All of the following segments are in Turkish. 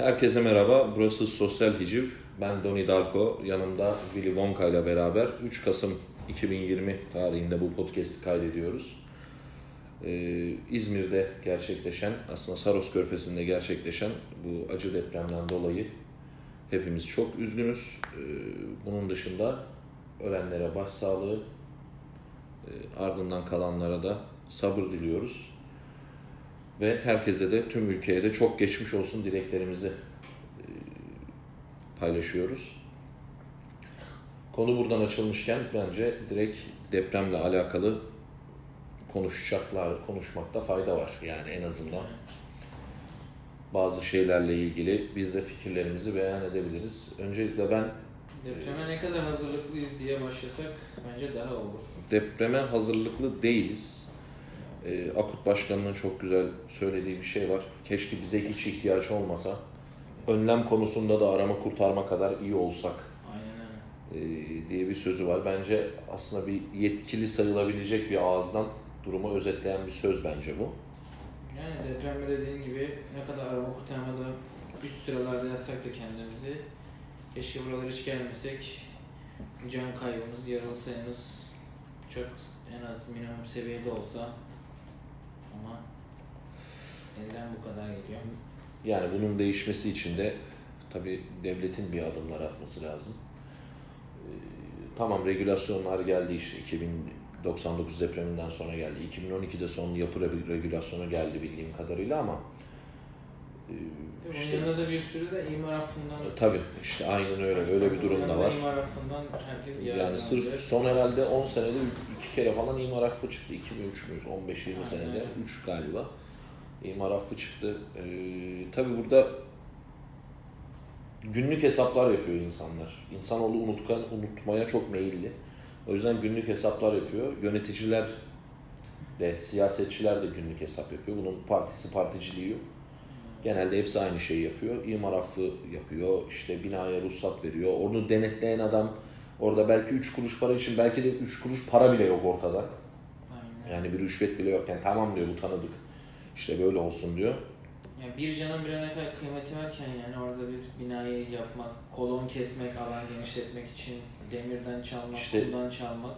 Herkese merhaba. Burası Sosyal Hiciv. Ben Doni Darko. Yanımda Willy Wonka ile beraber 3 Kasım 2020 tarihinde bu podcast'i kaydediyoruz. Ee, İzmir'de gerçekleşen, aslında Saros Körfezi'nde gerçekleşen bu acı depremden dolayı hepimiz çok üzgünüz. Ee, bunun dışında ölenlere başsağlığı, e, ardından kalanlara da sabır diliyoruz. Ve herkese de tüm ülkeye de çok geçmiş olsun dileklerimizi e, paylaşıyoruz. Konu buradan açılmışken bence direkt depremle alakalı konuşacaklar, konuşmakta fayda var. Yani en azından bazı şeylerle ilgili biz de fikirlerimizi beyan edebiliriz. Öncelikle ben Depreme ne kadar hazırlıklıyız diye başlasak bence daha olur. depreme hazırlıklı değiliz. Ee, Akut Başkanı'nın çok güzel söylediği bir şey var. Keşke bize hiç ihtiyaç olmasa. Önlem konusunda da arama kurtarma kadar iyi olsak Aynen öyle. e, diye bir sözü var. Bence aslında bir yetkili sayılabilecek bir ağızdan durumu özetleyen bir söz bence bu. Yani depremde dediğin gibi ne kadar arama kurtarmada üst sıralarda yazsak da kendimizi keşke buralara hiç gelmesek can kaybımız, yaralı sayımız çok en az minimum seviyede olsa ama elden bu kadar geliyor. Yani bunun değişmesi için de tabii devletin bir adımlar atması lazım. Ee, tamam regülasyonlar geldi işte 2099 depreminden sonra geldi. 2012'de son yapı re- regülasyonu geldi bildiğim kadarıyla ama Bunun işte, yanında da bir sürü de imar affından tabii işte aynen öyle öyle bir durum da var. İmar affından herkes Yani sırf son herhalde 10 senede iki kere falan imar affı çıktı. 2 mi 3 müyüz? 15-20 Aynen. senede 3 galiba. İmar affı çıktı. Ee, tabii burada günlük hesaplar yapıyor insanlar. İnsanoğlu unutkan, unutmaya çok meyilli. O yüzden günlük hesaplar yapıyor. Yöneticiler de, siyasetçiler de günlük hesap yapıyor. Bunun partisi particiliği yok. Genelde hepsi aynı şeyi yapıyor. İmar affı yapıyor, işte binaya ruhsat veriyor. Onu denetleyen adam orada belki 3 kuruş para için belki de 3 kuruş para bile yok ortada. Aynen. Yani bir rüşvet bile yok. Yani tamam diyor bu tanıdık. İşte böyle olsun diyor. Ya bir canın bile ne kadar kıymeti varken yani orada bir binayı yapmak, kolon kesmek, alan genişletmek için demirden çalmak, İşte- kumdan çalmak.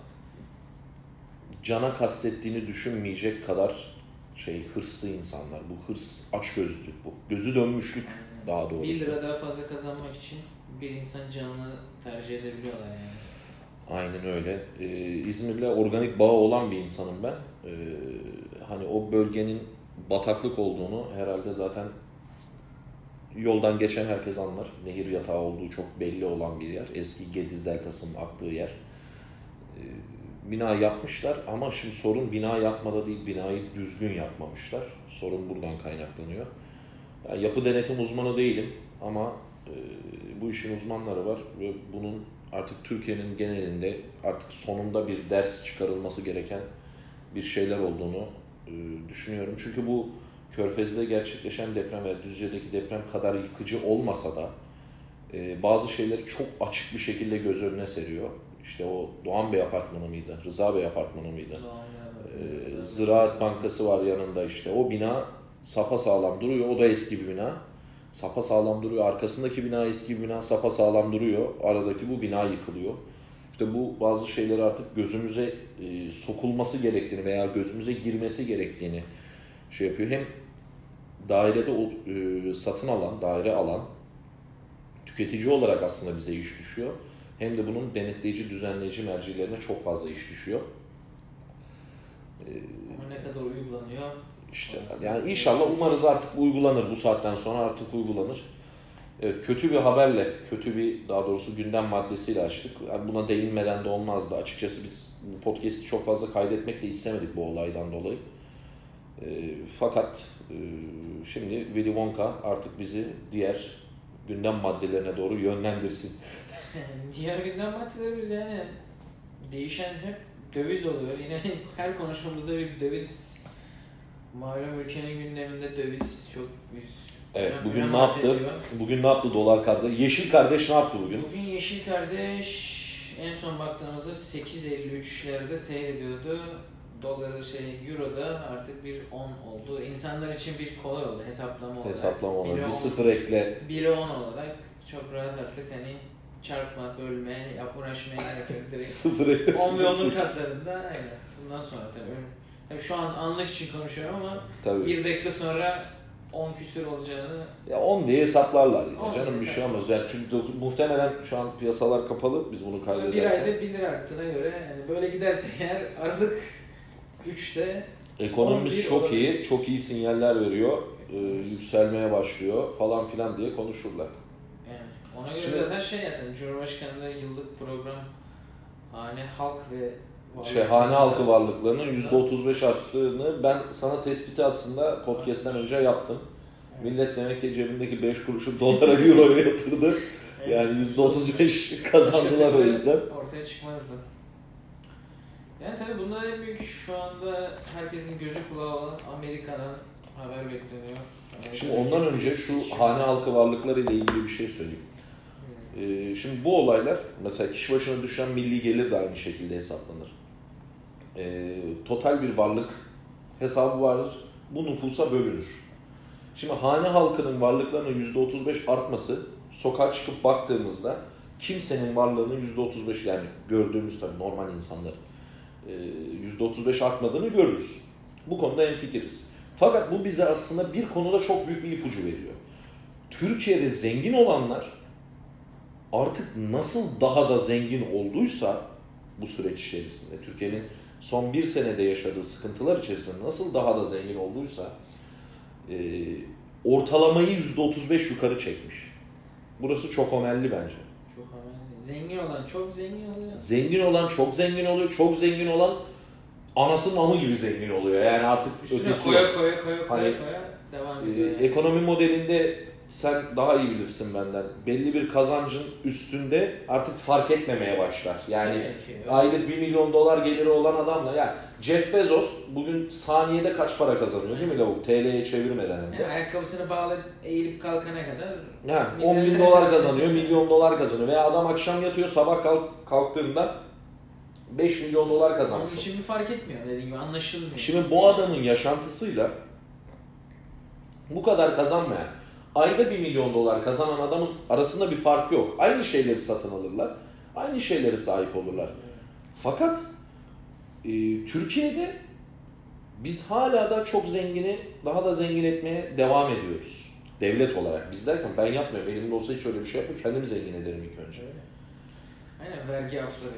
Cana kastettiğini düşünmeyecek kadar şey hırslı insanlar. Bu hırs açgözlülük bu. Gözü dönmüşlük Yani daha doğrusu. 1 lira daha fazla kazanmak için bir insan canını tercih edebiliyorlar yani. Aynen öyle. Ee, İzmir'le organik bağı olan bir insanım ben. Ee, hani o bölgenin bataklık olduğunu herhalde zaten yoldan geçen herkes anlar. Nehir yatağı olduğu çok belli olan bir yer. Eski Gediz Deltası'nın aktığı yer. Ee, bina yapmışlar ama şimdi sorun bina yapmada değil, binayı düzgün yapmamışlar. Sorun buradan kaynaklanıyor. Ben yapı denetim uzmanı değilim ama e, bu işin uzmanları var ve bunun artık Türkiye'nin genelinde artık sonunda bir ders çıkarılması gereken bir şeyler olduğunu e, düşünüyorum. Çünkü bu Körfez'de gerçekleşen deprem ve Düzce'deki deprem kadar yıkıcı olmasa da e, bazı şeyleri çok açık bir şekilde göz önüne seriyor. İşte o Doğan Bey apartmanı mıydı? Rıza Bey apartmanı mıydı? Ee, Ziraat Bankası var yanında işte. O bina sapa sağlam duruyor. O da eski bir bina. Sapa sağlam duruyor. Arkasındaki bina eski bir bina sapa sağlam duruyor. Aradaki bu bina yıkılıyor. İşte bu bazı şeyleri artık gözümüze e, sokulması gerektiğini veya gözümüze girmesi gerektiğini şey yapıyor. Hem dairede o, e, satın alan, daire alan tüketici olarak aslında bize iş düşüyor. Hem de bunun denetleyici, düzenleyici mercilerine çok fazla iş düşüyor. Ama ne kadar uygulanıyor? İşte yani inşallah umarız artık uygulanır bu saatten sonra artık uygulanır. Evet, kötü bir haberle, kötü bir daha doğrusu gündem maddesiyle açtık. Yani buna değinmeden de olmazdı. Açıkçası biz podcast'i çok fazla kaydetmek de istemedik bu olaydan dolayı. E, fakat e, şimdi Willy Wonka artık bizi diğer gündem maddelerine doğru yönlendirsin. Diğer gündem maddelerimiz yani değişen hep döviz oluyor. Yine her konuşmamızda bir döviz malum ülkenin gündeminde döviz çok bir Evet, bugün ne yaptı? ediyor. Bugün ne yaptı dolar kardeş? Yeşil kardeş ne yaptı bugün? Bugün Yeşil Kardeş en son baktığımızda 8.53'lerde seyrediyordu. Doları şey euro da artık bir 10 oldu. İnsanlar için bir kolay oldu hesaplama olarak. Hesaplama olarak. Bir sıfır ekle. 1'e 10 olarak çok rahat artık hani çarpma, bölme, yap, uğraşmaya gerek yok. Direkt Sıfır ekle. 10 ve sıfır 10'un sıfır. katlarında aynen. Bundan sonra tabii. Tabii şu an anlık için konuşuyorum ama Tabii. bir dakika sonra 10 küsür olacağını Ya 10 diye hesaplarlar yine 10 canım bir şey olmaz. Yani çünkü do- muhtemelen şu an piyasalar kapalı biz bunu kaydederken. bir ayda 1 lira arttığına göre yani böyle giderse eğer Aralık 3'te Ekonomimiz 11 çok iyi, olabilir. çok iyi sinyaller veriyor. e, yükselmeye başlıyor falan filan diye konuşurlar. yani ona göre Şimdi- zaten şey zaten Cumhurbaşkanlığı yıllık program hane halk ve Şey, hane halkı varlıklarının %35 arttığını ben sana tespiti aslında podcast'ten önce yaptım. Millet demek ki cebindeki 5 kuruşu dolara, euroya yatırdı. Yani %35 kazandılar o yüzden. Ortaya çıkmazdı. Yani tabii bunda en büyük şu anda herkesin gözü kulağı olan Amerika'dan haber bekleniyor. Şimdi ondan önce şu hane halkı varlıkları ile ilgili bir şey söyleyeyim. Ee, şimdi bu olaylar mesela kişi başına düşen milli gelir de aynı şekilde hesaplanır. Ee, total bir varlık hesabı vardır. Bu nüfusa bölünür. Şimdi hane halkının varlıklarının %35 artması sokağa çıkıp baktığımızda kimsenin varlığının %35 yani gördüğümüz tabii normal insanların %35 artmadığını görürüz. Bu konuda hemfikiriz. Fakat bu bize aslında bir konuda çok büyük bir ipucu veriyor. Türkiye'de zengin olanlar artık nasıl daha da zengin olduysa bu süreç içerisinde Türkiye'nin son bir senede yaşadığı sıkıntılar içerisinde nasıl daha da zengin olduysa e, ortalamayı %35 yukarı çekmiş. Burası çok önemli bence. Çok önemli. Zengin olan çok zengin oluyor. Zengin olan çok zengin oluyor, çok zengin olan anasının amı gibi zengin oluyor. Yani artık Üstüne ötesi koya koya koya koya Hani, koya devam Ee, ediyor. yani. ekonomi modelinde sen daha iyi bilirsin benden. Belli bir kazancın üstünde artık fark etmemeye başlar. Yani aylık 1 milyon dolar geliri olan adamla yani Jeff Bezos bugün saniyede kaç para kazanıyor değil mi lavuk? TL'ye çevirmeden hem de. Yani ayakkabısını bağlayıp eğilip kalkana kadar Ha, 10 bin dolar kazanıyor, milyon dolar kazanıyor. Veya adam akşam yatıyor, sabah kalk, kalktığında 5 milyon dolar kazanmış. için bir fark etmiyor dediğim gibi anlaşılmıyor. Şimdi bu adamın yaşantısıyla bu kadar kazanmayan, ayda 1 milyon dolar kazanan adamın arasında bir fark yok. Aynı şeyleri satın alırlar, aynı şeylere sahip olurlar. Fakat e, Türkiye'de biz hala da çok zengini daha da zengin etmeye devam ediyoruz. Devlet olarak. Biz derken ben yapmıyorum. Elimde olsa hiç öyle bir şey yapmam. Kendimi zengin ederim ilk önce. Aynen vergi afları.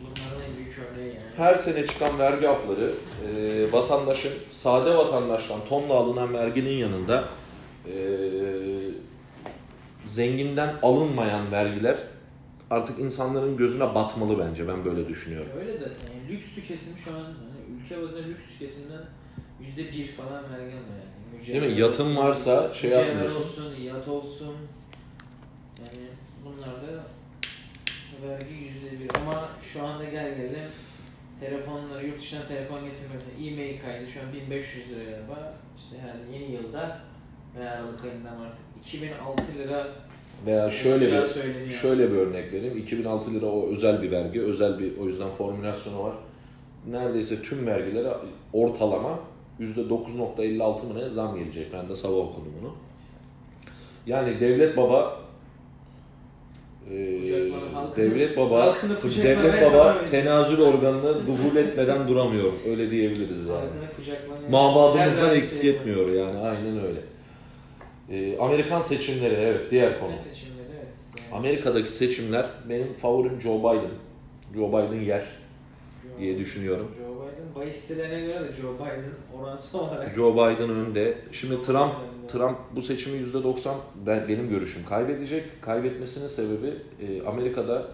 Bunların en büyük örneği yani. Her sene çıkan vergi afları e, vatandaşın, sade vatandaştan tonla alınan verginin yanında e, zenginden alınmayan vergiler artık insanların gözüne batmalı bence. Ben böyle düşünüyorum. Öyle zaten. Yani lüks tüketim şu an hani ülke bazında lüks tüketimden yüzde bir falan vergi alıyor yani. Değil mi? Yatın olsun, varsa şey yapmıyorsun. olsun, yat olsun. Yani bunlar da vergi yüzde bir. Ama şu anda gel gelelim telefonları yurt dışından telefon getirmek e-mail kaydı şu an 1500 lira galiba. İşte yani yeni yılda veya Aralık ayından artık 2006 lira Veya şöyle bir söyleniyor. şöyle bir örnek vereyim. 2006 lira o özel bir vergi, özel bir o yüzden formülasyonu var. Neredeyse tüm vergilere ortalama %9.56 mı ne zam gelecek. Ben de sabah okudum bunu. Yani devlet baba halkını- devlet baba devlet baba tenazül organını duhul etmeden duramıyor. Öyle diyebiliriz yani. Mabadımızdan eksik etmiyor yani aynen öyle. E, Amerikan seçimleri evet diğer konu. Seçimleri evet. Yani Amerika'daki seçimler benim favorim Joe Biden. Joe Biden yer Joe- diye düşünüyorum. Joe Biden, bahis sitelerine göre de Joe Biden oransal olarak. Joe Biden önde. Şimdi Trump Trump bu seçimi %90 ben, benim görüşüm kaybedecek. Kaybetmesinin sebebi e, Amerika'da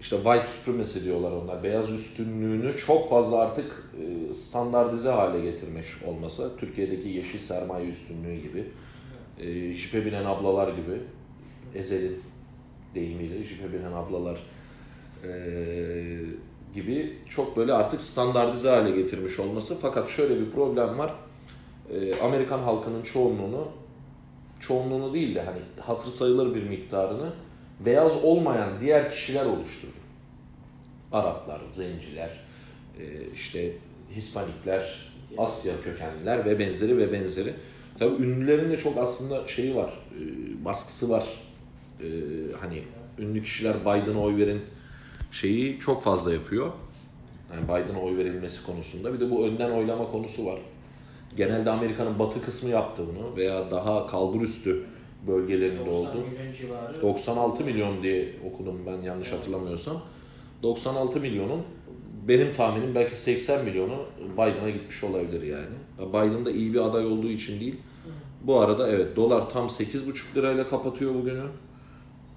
işte white supremacy diyorlar onlar. Beyaz üstünlüğünü çok fazla artık e, standartize hale getirmiş olması. Türkiye'deki yeşil sermaye üstünlüğü gibi. E, jipe binen ablalar gibi. Ezel'in deyimiyle jipe binen ablalar e, gibi çok böyle artık standartize hale getirmiş olması. Fakat şöyle bir problem var. E, Amerikan halkının çoğunluğunu çoğunluğunu değil de hani hatır sayılır bir miktarını beyaz olmayan diğer kişiler oluşturdu. Araplar, zenciler, işte Hispanikler, Asya kökenliler ve benzeri ve benzeri. Tabii ünlülerin de çok aslında şeyi var, e, baskısı var. E, hani ünlü kişiler Biden'a oy verin şeyi çok fazla yapıyor. Yani Biden'a oy verilmesi konusunda. Bir de bu önden oylama konusu var. Genelde Amerika'nın batı kısmı yaptı bunu veya daha kalburüstü bölgelerinde 90 oldu. milyon civarı. 96 milyon diye okudum ben yanlış hatırlamıyorsam. 96 milyonun benim tahminim belki 80 milyonu Biden'a gitmiş olabilir yani. Biden da iyi bir aday olduğu için değil. Bu arada evet dolar tam 8,5 lirayla kapatıyor bugünü.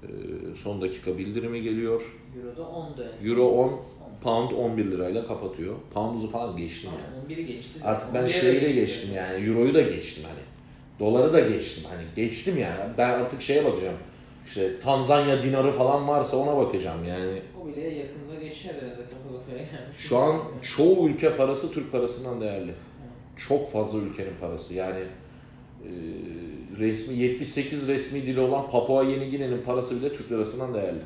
Ee, son dakika bildirimi geliyor. Euro'da 10 da. Euro 10, pound 11 lirayla kapatıyor. Pound'u falan geçtim yani. Tamam, 11'i geçti. zaten. Artık ben 11'e şeyi de geçti. geçtim yani. Euro'yu da geçtim hani. Doları da geçtim hani. Geçtim yani. Ben artık şeye bakacağım. İşte Tanzanya dinarı falan varsa ona bakacağım yani. O bile yakında geçer herhalde kafa kafaya gelmiş. Şu an çoğu ülke parası Türk parasından değerli. Çok fazla ülkenin parası. Yani resmi 78 resmi dili olan Papua Yeni Gine'nin parası bile Türk lirasından değerli.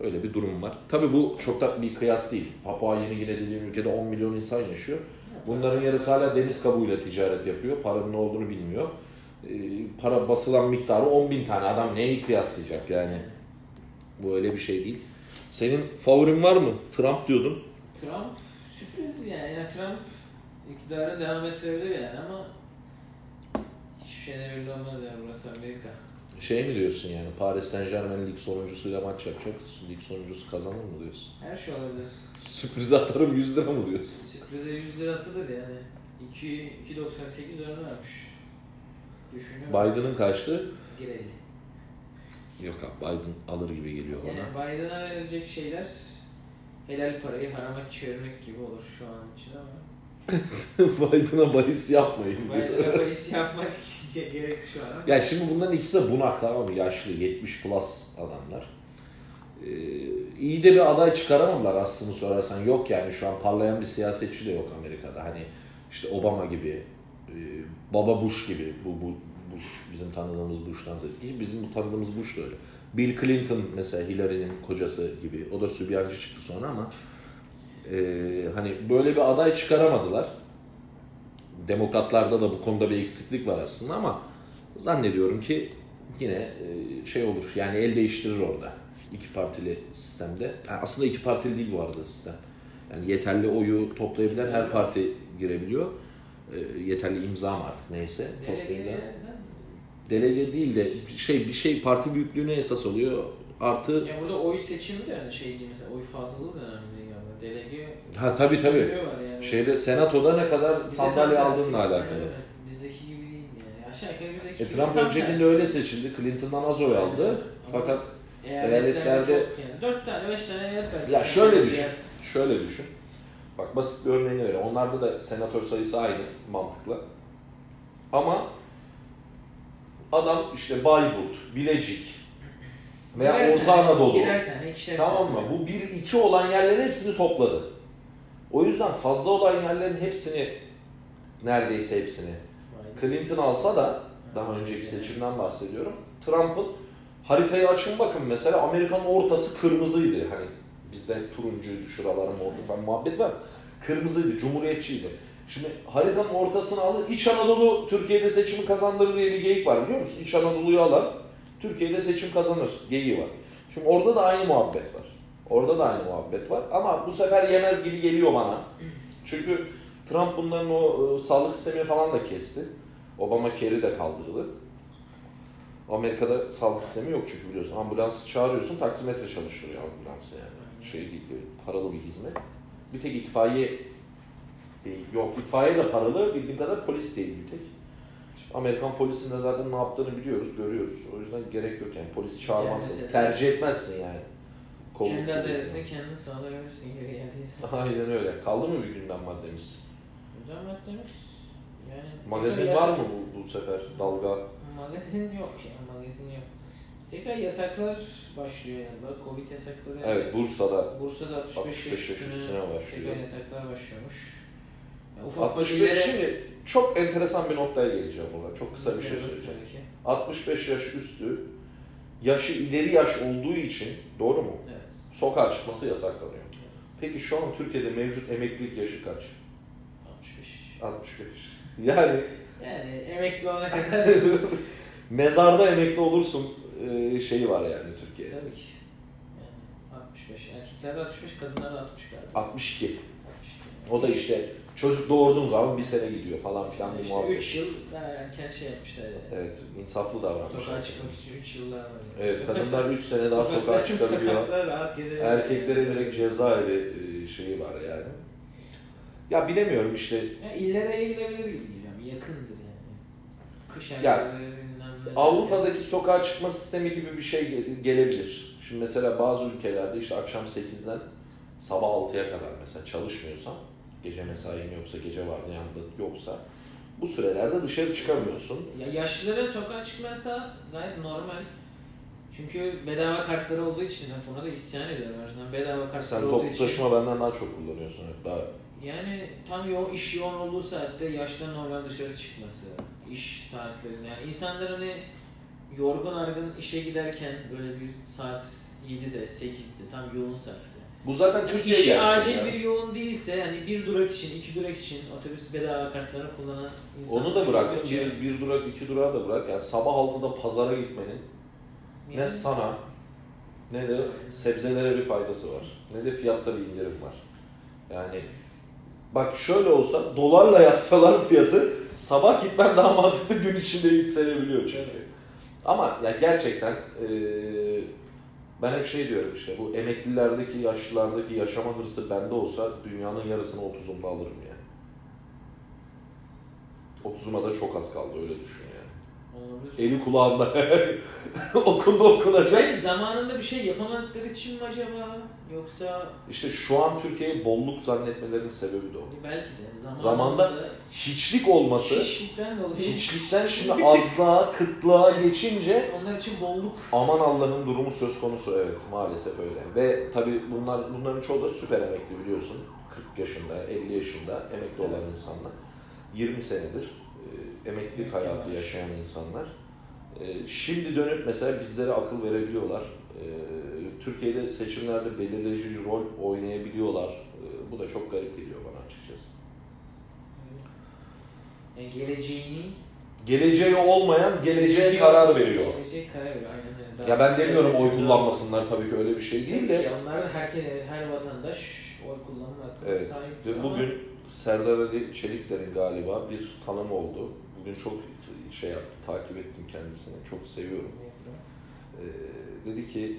Öyle bir durum var. Tabii bu çok da bir kıyas değil. Papua Yeni Gine dediğim ülkede 10 milyon insan yaşıyor. Bunların yarısı hala deniz kabuğuyla ticaret yapıyor. Paranın ne olduğunu bilmiyor. E, para basılan miktarı 10 bin tane. Adam neyi kıyaslayacak yani? Bu öyle bir şey değil. Senin favorin var mı? Trump diyordun. Trump sürpriz yani. yani Trump iktidara devam ettirebilir yani ama hiçbir şeyde belli olmaz yani burası Amerika. Şey mi diyorsun yani Paris Saint Germain lig sonuncusuyla maç yapacak. Lig sonuncusu kazanır mı diyorsun? Her şey olabilir. Sürpriz atarım 100 lira mı diyorsun? Sürprize 100 lira atılır yani. 2 2.98 oranı varmış. Düşünüyorum. Biden'ın kaçtı? 1.50. Yok abi Biden alır gibi geliyor Yani bana. Biden'a verilecek şeyler helal parayı harama çevirmek gibi olur şu an için ama Biden'a bahis yapmayın. Biden'a bahis yapmak gerek şu an. Ya şimdi bunların ikisi de bunak tamam mı? Yaşlı 70 plus adamlar. Ee, iyi de bir aday çıkaramadılar aslında sorarsan. Yok yani şu an parlayan bir siyasetçi de yok Amerika'da. Hani işte Obama gibi, e, Baba Bush gibi. Bu, bu Bush bizim tanıdığımız Bush'tan ziyade. Bizim tanıdığımız Bush da öyle. Bill Clinton mesela Hillary'nin kocası gibi. O da sübyancı çıktı sonra ama e, hani böyle bir aday çıkaramadılar. Demokratlarda da bu konuda bir eksiklik var aslında ama zannediyorum ki yine e, şey olur yani el değiştirir orada iki partili sistemde. Yani aslında iki partili değil bu arada sistem. Yani yeterli oyu toplayabilen her parti girebiliyor. E, yeterli imza mı artık neyse toplayabilen. Delege değil de şey bir şey parti büyüklüğüne esas oluyor. Artı Ya burada oy seçimi de hani şey değil mesela oy fazlalığı da önemli delege ha tabii tabii. yani. Şeyde senatoda ne kadar sandalye aldığınla alakalı. Aynen. Bizdeki gibi değil yani. Aşağı yukarı bizdeki E, gibi Trump tam öncekinde öyle seçildi. Clinton'dan az oy aldı. Aynen. Fakat Eyaletlerde eyaletlerde- yani. 4 tane 5 tane eyalet var. Ya şöyle düşün. Şöyle düşün. Bak basit bir örneğini vereyim. Onlarda da senatör sayısı aynı mantıkla. Ama adam işte Bayburt, Bilecik veya birer Orta tane- Anadolu. Birer tane ikişer Tamam mı? Bu bir iki olan yerlerin hepsini topladı. O yüzden fazla olan yerlerin hepsini neredeyse hepsini Clinton alsa da daha önceki seçimden bahsediyorum. Trump'ın haritayı açın bakın mesela Amerika'nın ortası kırmızıydı. Hani bizde turuncuydu şuraların orta falan muhabbet var. Kırmızıydı, cumhuriyetçiydi. Şimdi haritanın ortasını alır. İç Anadolu Türkiye'de seçimi kazandırır diye bir geyik var biliyor musun? İç Anadolu'yu alan Türkiye'de seçim kazanır geyiği var. Şimdi orada da aynı muhabbet var. Orada da aynı muhabbet var. Ama bu sefer yemez gibi geliyor bana. Çünkü Trump bunların o e, sağlık sistemini falan da kesti. Obama Care'i de kaldırdı. Amerika'da sağlık sistemi yok çünkü biliyorsun. Ambulansı çağırıyorsun, taksimetre çalıştırıyor ambulansı yani. Şey değil, böyle paralı bir hizmet. Bir tek itfaiye değil. Yok, itfaiye de paralı, bildiğim kadar polis değil bir tek. Amerikan polisinde zaten ne yaptığını biliyoruz, görüyoruz. O yüzden gerek yok yani. Polis çağırmazsın, de- tercih etmezsin yani. Kolluk Kendi adaletini kendin sağlayabilirsin geri geldiyse. Aynen öyle. Kaldı mı bir gündem maddemiz? Hocam maddemiz yani... Magazin var yasak- mı bu, bu sefer? Dalga. Magazin yok ya, magazin yok. Tekrar yasaklar başlıyor yani. Covid yasakları. Evet, Bursa'da Bursa'da 65, 65 yaş üstüne başlıyor. Tekrar yasaklar başlıyormuş. Yani ufak 65 ufak illere- şimdi çok enteresan bir noktaya geleceğim burada. Çok kısa bir şey Evet, söyleyeceğim. tabii ki. 65 yaş üstü yaşı ileri yaş olduğu için doğru mu? Evet. Sokağa çıkması yasaklanıyor. Peki şu an Türkiye'de mevcut emeklilik yaşı kaç? 65. 65. Yani Yani emekli olana kadar mezarda emekli olursun e, şeyi var yani Türkiye'de. tabii ki. Yani 65. Erkeklerde 65, kadınlarda 60 galiba. 62. 62. O da işte çocuk doğurduğun zaman bir sene gidiyor falan filan bir işte muhabbet. 3 yıl daha erken şey yapmışlar yani. Evet, insaflı davranmışlar. Sokağa çıkmak için 3 yıllar var. yani. Evet, kadınlar 3 sene daha sokağa çıkabiliyor. Erkeklere direkt cezaevi e, şeyi var yani. Ya bilemiyorum işte Ya illere gidebilir gibi geliyor. Yakındır yani. Kış ayları. Avrupa'daki sokağa çıkma sistemi gibi bir şey ge- gelebilir. Şimdi mesela bazı ülkelerde işte akşam 8'den sabah 6'ya kadar mesela çalışmıyorsan, gece mesain yoksa, gece vardiyanda yoksa bu sürelerde dışarı çıkamıyorsun. Ya yaşlılara sokağa çıkmasa gayet normal. Çünkü bedava kartları olduğu için hep buna da isyan ediyorum her zaman. Bedava kartları Sen olduğu toplu için. taşıma benden daha çok kullanıyorsun. Daha Yani tam yoğun iş yoğun olduğu saatte yaşlıların normal dışarı çıkması, iş saatlerinde yani insanlar hani yorgun argın işe giderken böyle bir saat 7'de 8'de tam yoğun saatte. Bu zaten Yani Türkiye işi acil bir yoğun değilse hani bir durak için, iki durak için otobüs bedava kartları kullanan insanlar. Onu da oldukça- Bir, bir durak, iki durağı da bırak. Yani sabah 6'da pazara gitmenin ne Yani- sana ne de sebzelere bir faydası var. Ne de fiyatta bir indirim var. Yani bak şöyle olsa dolarla yazsalar fiyatı sabah gitmen daha mantıklı gün içinde yükselebiliyor çünkü. Evet. Ama ya gerçekten eee, ben hep şey diyorum işte bu emeklilerdeki yaşlılardaki yaşama hırsı bende olsa dünyanın yarısını 30'umda alırım yani. 30'uma da çok az kaldı öyle düşün yani. Olabilir. Eli kulağında okunda okunacak. Yani zamanında bir şey yapamadıkları için mi acaba? Yoksa İşte şu an Türkiye'yi bolluk zannetmelerinin sebebi de o. belki de zamanında, Zamanında Hiçlik olması, hiçlikten dolayı hiçlikten şimdi azlığa, kıtlığa geçince onlar için bolluk aman Allah'ın durumu söz konusu evet maalesef öyle. Ve tabii bunlar bunların çoğu da süper emekli biliyorsun. 40 yaşında, 50 yaşında emekli olan insanlar. 20 senedir e, emeklilik hayatı yaşayan insanlar. E, şimdi dönüp mesela bizlere akıl verebiliyorlar. E, Türkiye'de seçimlerde belirleyici rol oynayabiliyorlar. E, bu da çok garip geliyor bana açıkçası. yani geleceğini Geleceği olmayan geleceğe karar veriyor. Geleceğe karar veriyor aynen öyle. Ya ben demiyorum oy kullanmasınlar tabii ki öyle bir şey değil de. Onlar herkes her vatandaş oy kullanma hakkına Evet. sahip. Ve bugün Serdar Ali Çelikler'in galiba bir tanımı oldu. Bugün çok şey yaptım, takip ettim kendisini. Çok seviyorum. Ee, dedi ki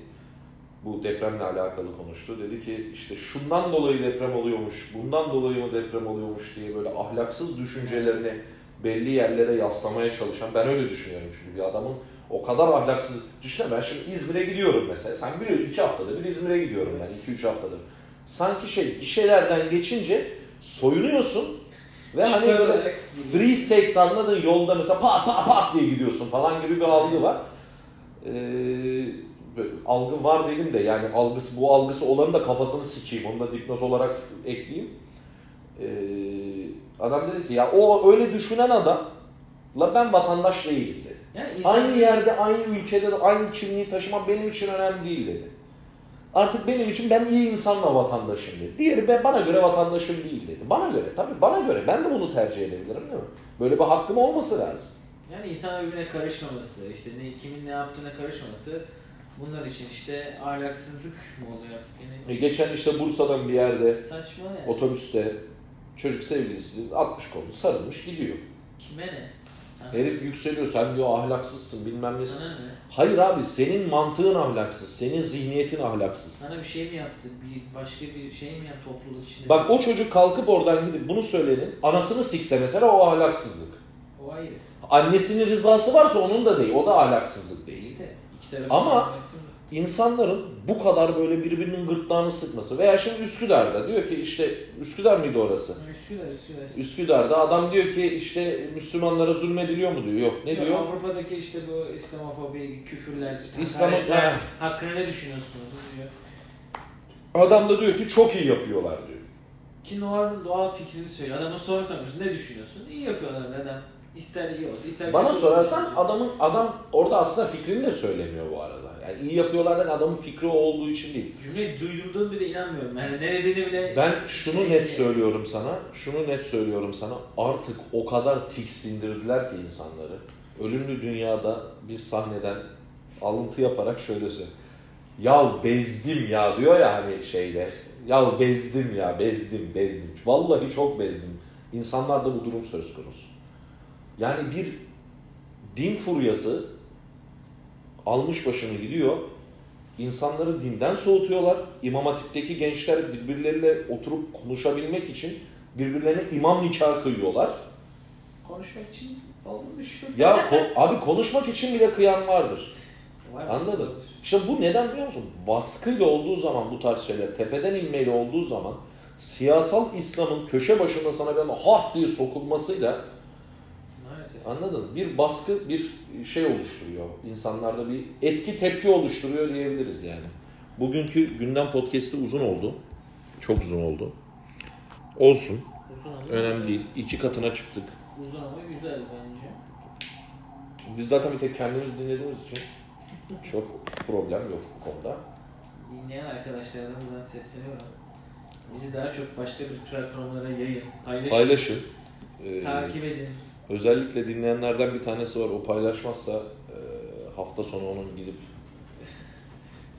bu depremle alakalı konuştu. Dedi ki işte şundan dolayı deprem oluyormuş, bundan dolayı mı deprem oluyormuş diye böyle ahlaksız düşüncelerini belli yerlere yaslamaya çalışan ben öyle düşünüyorum çünkü bir adamın o kadar ahlaksız. Düşünsene ben şimdi İzmir'e gidiyorum mesela. Sen biliyorsun iki haftada bir İzmir'e gidiyorum ben. iki üç haftadır. Sanki şey gişelerden geçince soyunuyorsun ve hani böyle free sex anladın yolda mesela pat pat pat diye gidiyorsun falan gibi bir algı var. Ee, böyle algı var dedim de yani algısı bu algısı olanın da kafasını sikeyim onu da dipnot olarak ekleyeyim. Ee, adam dedi ki ya o öyle düşünen adam la ben vatandaş değilim dedi. Yani insan, Aynı yerde, aynı ülkede de aynı kimliği taşımak benim için önemli değil dedi. Artık benim için ben iyi insanla vatandaşım dedi. Diğeri ben bana göre vatandaşım değil dedi. Bana göre tabii bana göre ben de bunu tercih edebilirim değil mi? Böyle bir hakkım olması lazım. yani insan birbirine karışmaması, işte ne kimin ne yaptığına karışmaması bunlar için işte ahlaksızlık mı oluyor artık yani? E, Geçen işte Bursa'dan bir yerde Saçma yani. otobüste çocuk sevgilisi 60 kolu sarılmış gidiyor. Kime ne? Sana, Herif yükseliyor sen diyor ahlaksızsın bilmem ne. sana ne? Hayır abi senin mantığın ahlaksız, senin zihniyetin ahlaksız. Sana bir şey mi yaptı? Bir başka bir şey mi yaptı topluluk içinde? Bak o çocuk kalkıp oradan gidip bunu söylenin anasını sikse mesela o ahlaksızlık. o ayrı. Annesinin rızası varsa onun da değil. O da ahlaksızlık değil. Değil de iki tarafı Ama- İnsanların bu kadar böyle birbirinin gırtlağını sıkması veya şimdi Üsküdar'da diyor ki işte Üsküdar mıydı orası? Üsküdar, Üsküdar. Üsküdar'da adam diyor ki işte Müslümanlara zulmediliyor mu diyor. Yok ne Yok, diyor? Avrupa'daki işte bu İslamofobi, küfürler, işte İslam- hakkında ne düşünüyorsunuz diyor. Adam da diyor ki çok iyi yapıyorlar diyor. Ki doğal, doğal fikrini söylüyor. Adama sormuyorsun. Ne düşünüyorsun? İyi yapıyorlar neden? İster iyi olsun ister Bana sorarsan olsun. adamın adam orada aslında fikrini de söylemiyor bu arada. Yani iyi yapıyorlardan adamın fikri olduğu için değil. Cümleyi duyduğumda bile inanmıyorum. Yani ne dediğini bile... Ben şunu net söylüyorum sana, şunu net söylüyorum sana. Artık o kadar tiksindirdiler ki insanları. Ölümlü Dünya'da bir sahneden alıntı yaparak şöyle söylüyor. Ya bezdim ya diyor ya hani şeyde. Ya bezdim ya bezdim bezdim. Vallahi çok bezdim. İnsanlarda bu durum söz konusu. Yani bir din furyası almış başını gidiyor. İnsanları dinden soğutuyorlar. İmam Hatip'teki gençler birbirleriyle oturup konuşabilmek için birbirlerine imam nikahı kıyıyorlar. Konuşmak için olduğunu düşünüyorum. Ya ko- abi konuşmak için bile kıyan vardır. Var? Anladın? İşte bu neden biliyor musun? Baskıyla olduğu zaman bu tarz şeyler, tepeden inmeyle olduğu zaman siyasal İslam'ın köşe başında sana böyle hart diye sokulmasıyla Anladın? Bir baskı, bir şey oluşturuyor. İnsanlarda bir etki tepki oluşturuyor diyebiliriz yani. Bugünkü gündem podcast'i uzun oldu. Çok uzun oldu. Olsun. Uzun Önemli değil. İki katına çıktık. Uzun ama güzel bence. Biz zaten bir tek kendimiz dinlediğimiz için çok problem yok bu konuda. Dinleyen arkadaşlardan buradan sesleniyorum. Bizi daha çok başka bir platformlara yayın, paylaşın, Paylaşın. Ee, takip edin. Özellikle dinleyenlerden bir tanesi var. O paylaşmazsa e, hafta sonu onun gidip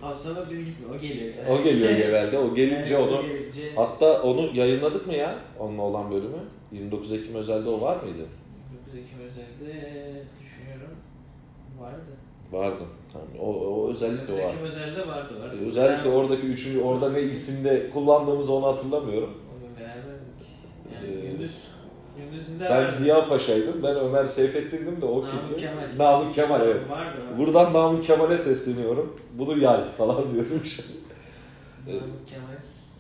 Aslında biz gitmiyor, o geliyor. Yani. o geliyor genelde. O gelince Yani onu gelince hatta onu yayınladık mı ya? Onunla olan bölümü. 29 Ekim özelde o var mıydı? 9 Ekim özelde düşünüyorum vardı. Vardı. Tamam. O, o özellikle 9 o var. Ekim özelde vardı. vardı. Özellikle Yani oradaki üçüncü, orada ne isimde kullandığımızı onu hatırlamıyorum. O gün beraberdik. Yani Ee, gündüz, Sen. Ziya Paşa'ydın, ben Ömer Seyfettin'dim de o Namık kimdi? Kemal. Namık Kemal evet. Vardı vardı. Buradan Namık Kemal'e sesleniyorum. Bunu yay falan diyorum şimdi. Namık Kemal.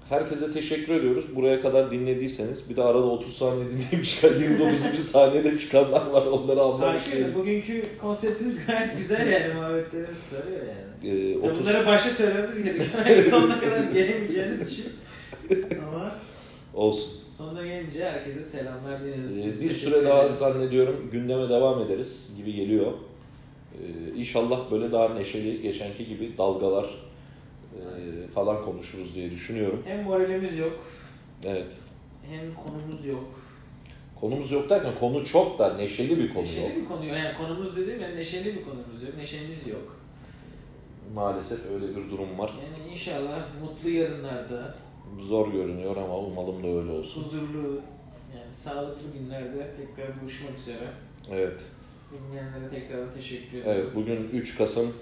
Herkese teşekkür ediyoruz. Buraya kadar dinlediyseniz bir de arada 30 saniye çıkan 29. saniyede çıkanlar var. Onları anlamış Takip edin. değilim. Bugünkü konseptimiz gayet güzel yani muhabbetlerimiz sarıyor yani. Ee, Ya 30 Bunları başta söylememiz gerekiyor. Sonuna kadar gelemeyeceğiniz için. Ama olsun. Sonuna gelince herkese selamlar için. Ee, bir süre daha ederiz. zannediyorum gündeme devam ederiz gibi geliyor. Ee, inşallah böyle daha neşeli geçenki gibi dalgalar e, falan konuşuruz diye düşünüyorum. Hem moralimiz yok, Evet. hem konumuz yok. Konumuz yok derken konu çok da neşeli bir konu yok. Neşeli bir konu yok. Yani konumuz dediğim yani neşeli bir konumuz yok. Neşemiz yok. Maalesef öyle bir durum var. Yani inşallah mutlu yarınlarda, Zor görünüyor ama umalım da öyle olsun. huzurlu, yani sağlıklı günlerde tekrar buluşmak üzere. Evet. Dinleyenlere tekrar teşekkür ederim. Evet bugün 3 Kasım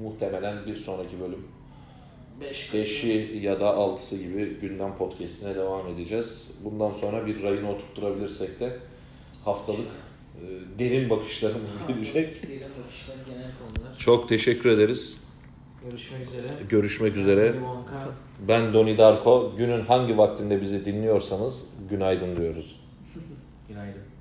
muhtemelen bir sonraki bölüm 5 Kasım. 5'i ya da 6'sı gibi gündem podcastine devam edeceğiz. Bundan sonra bir rayını oturtturabilirsek de haftalık e, derin bakışlarımız gidecek. Diyelim bakışlar genel konular. Çok teşekkür ederiz. Görüşmek üzere. Görüşmek üzere. Ben Doni Darko. Günün hangi vaktinde bizi dinliyorsanız günaydın diyoruz. Günaydın.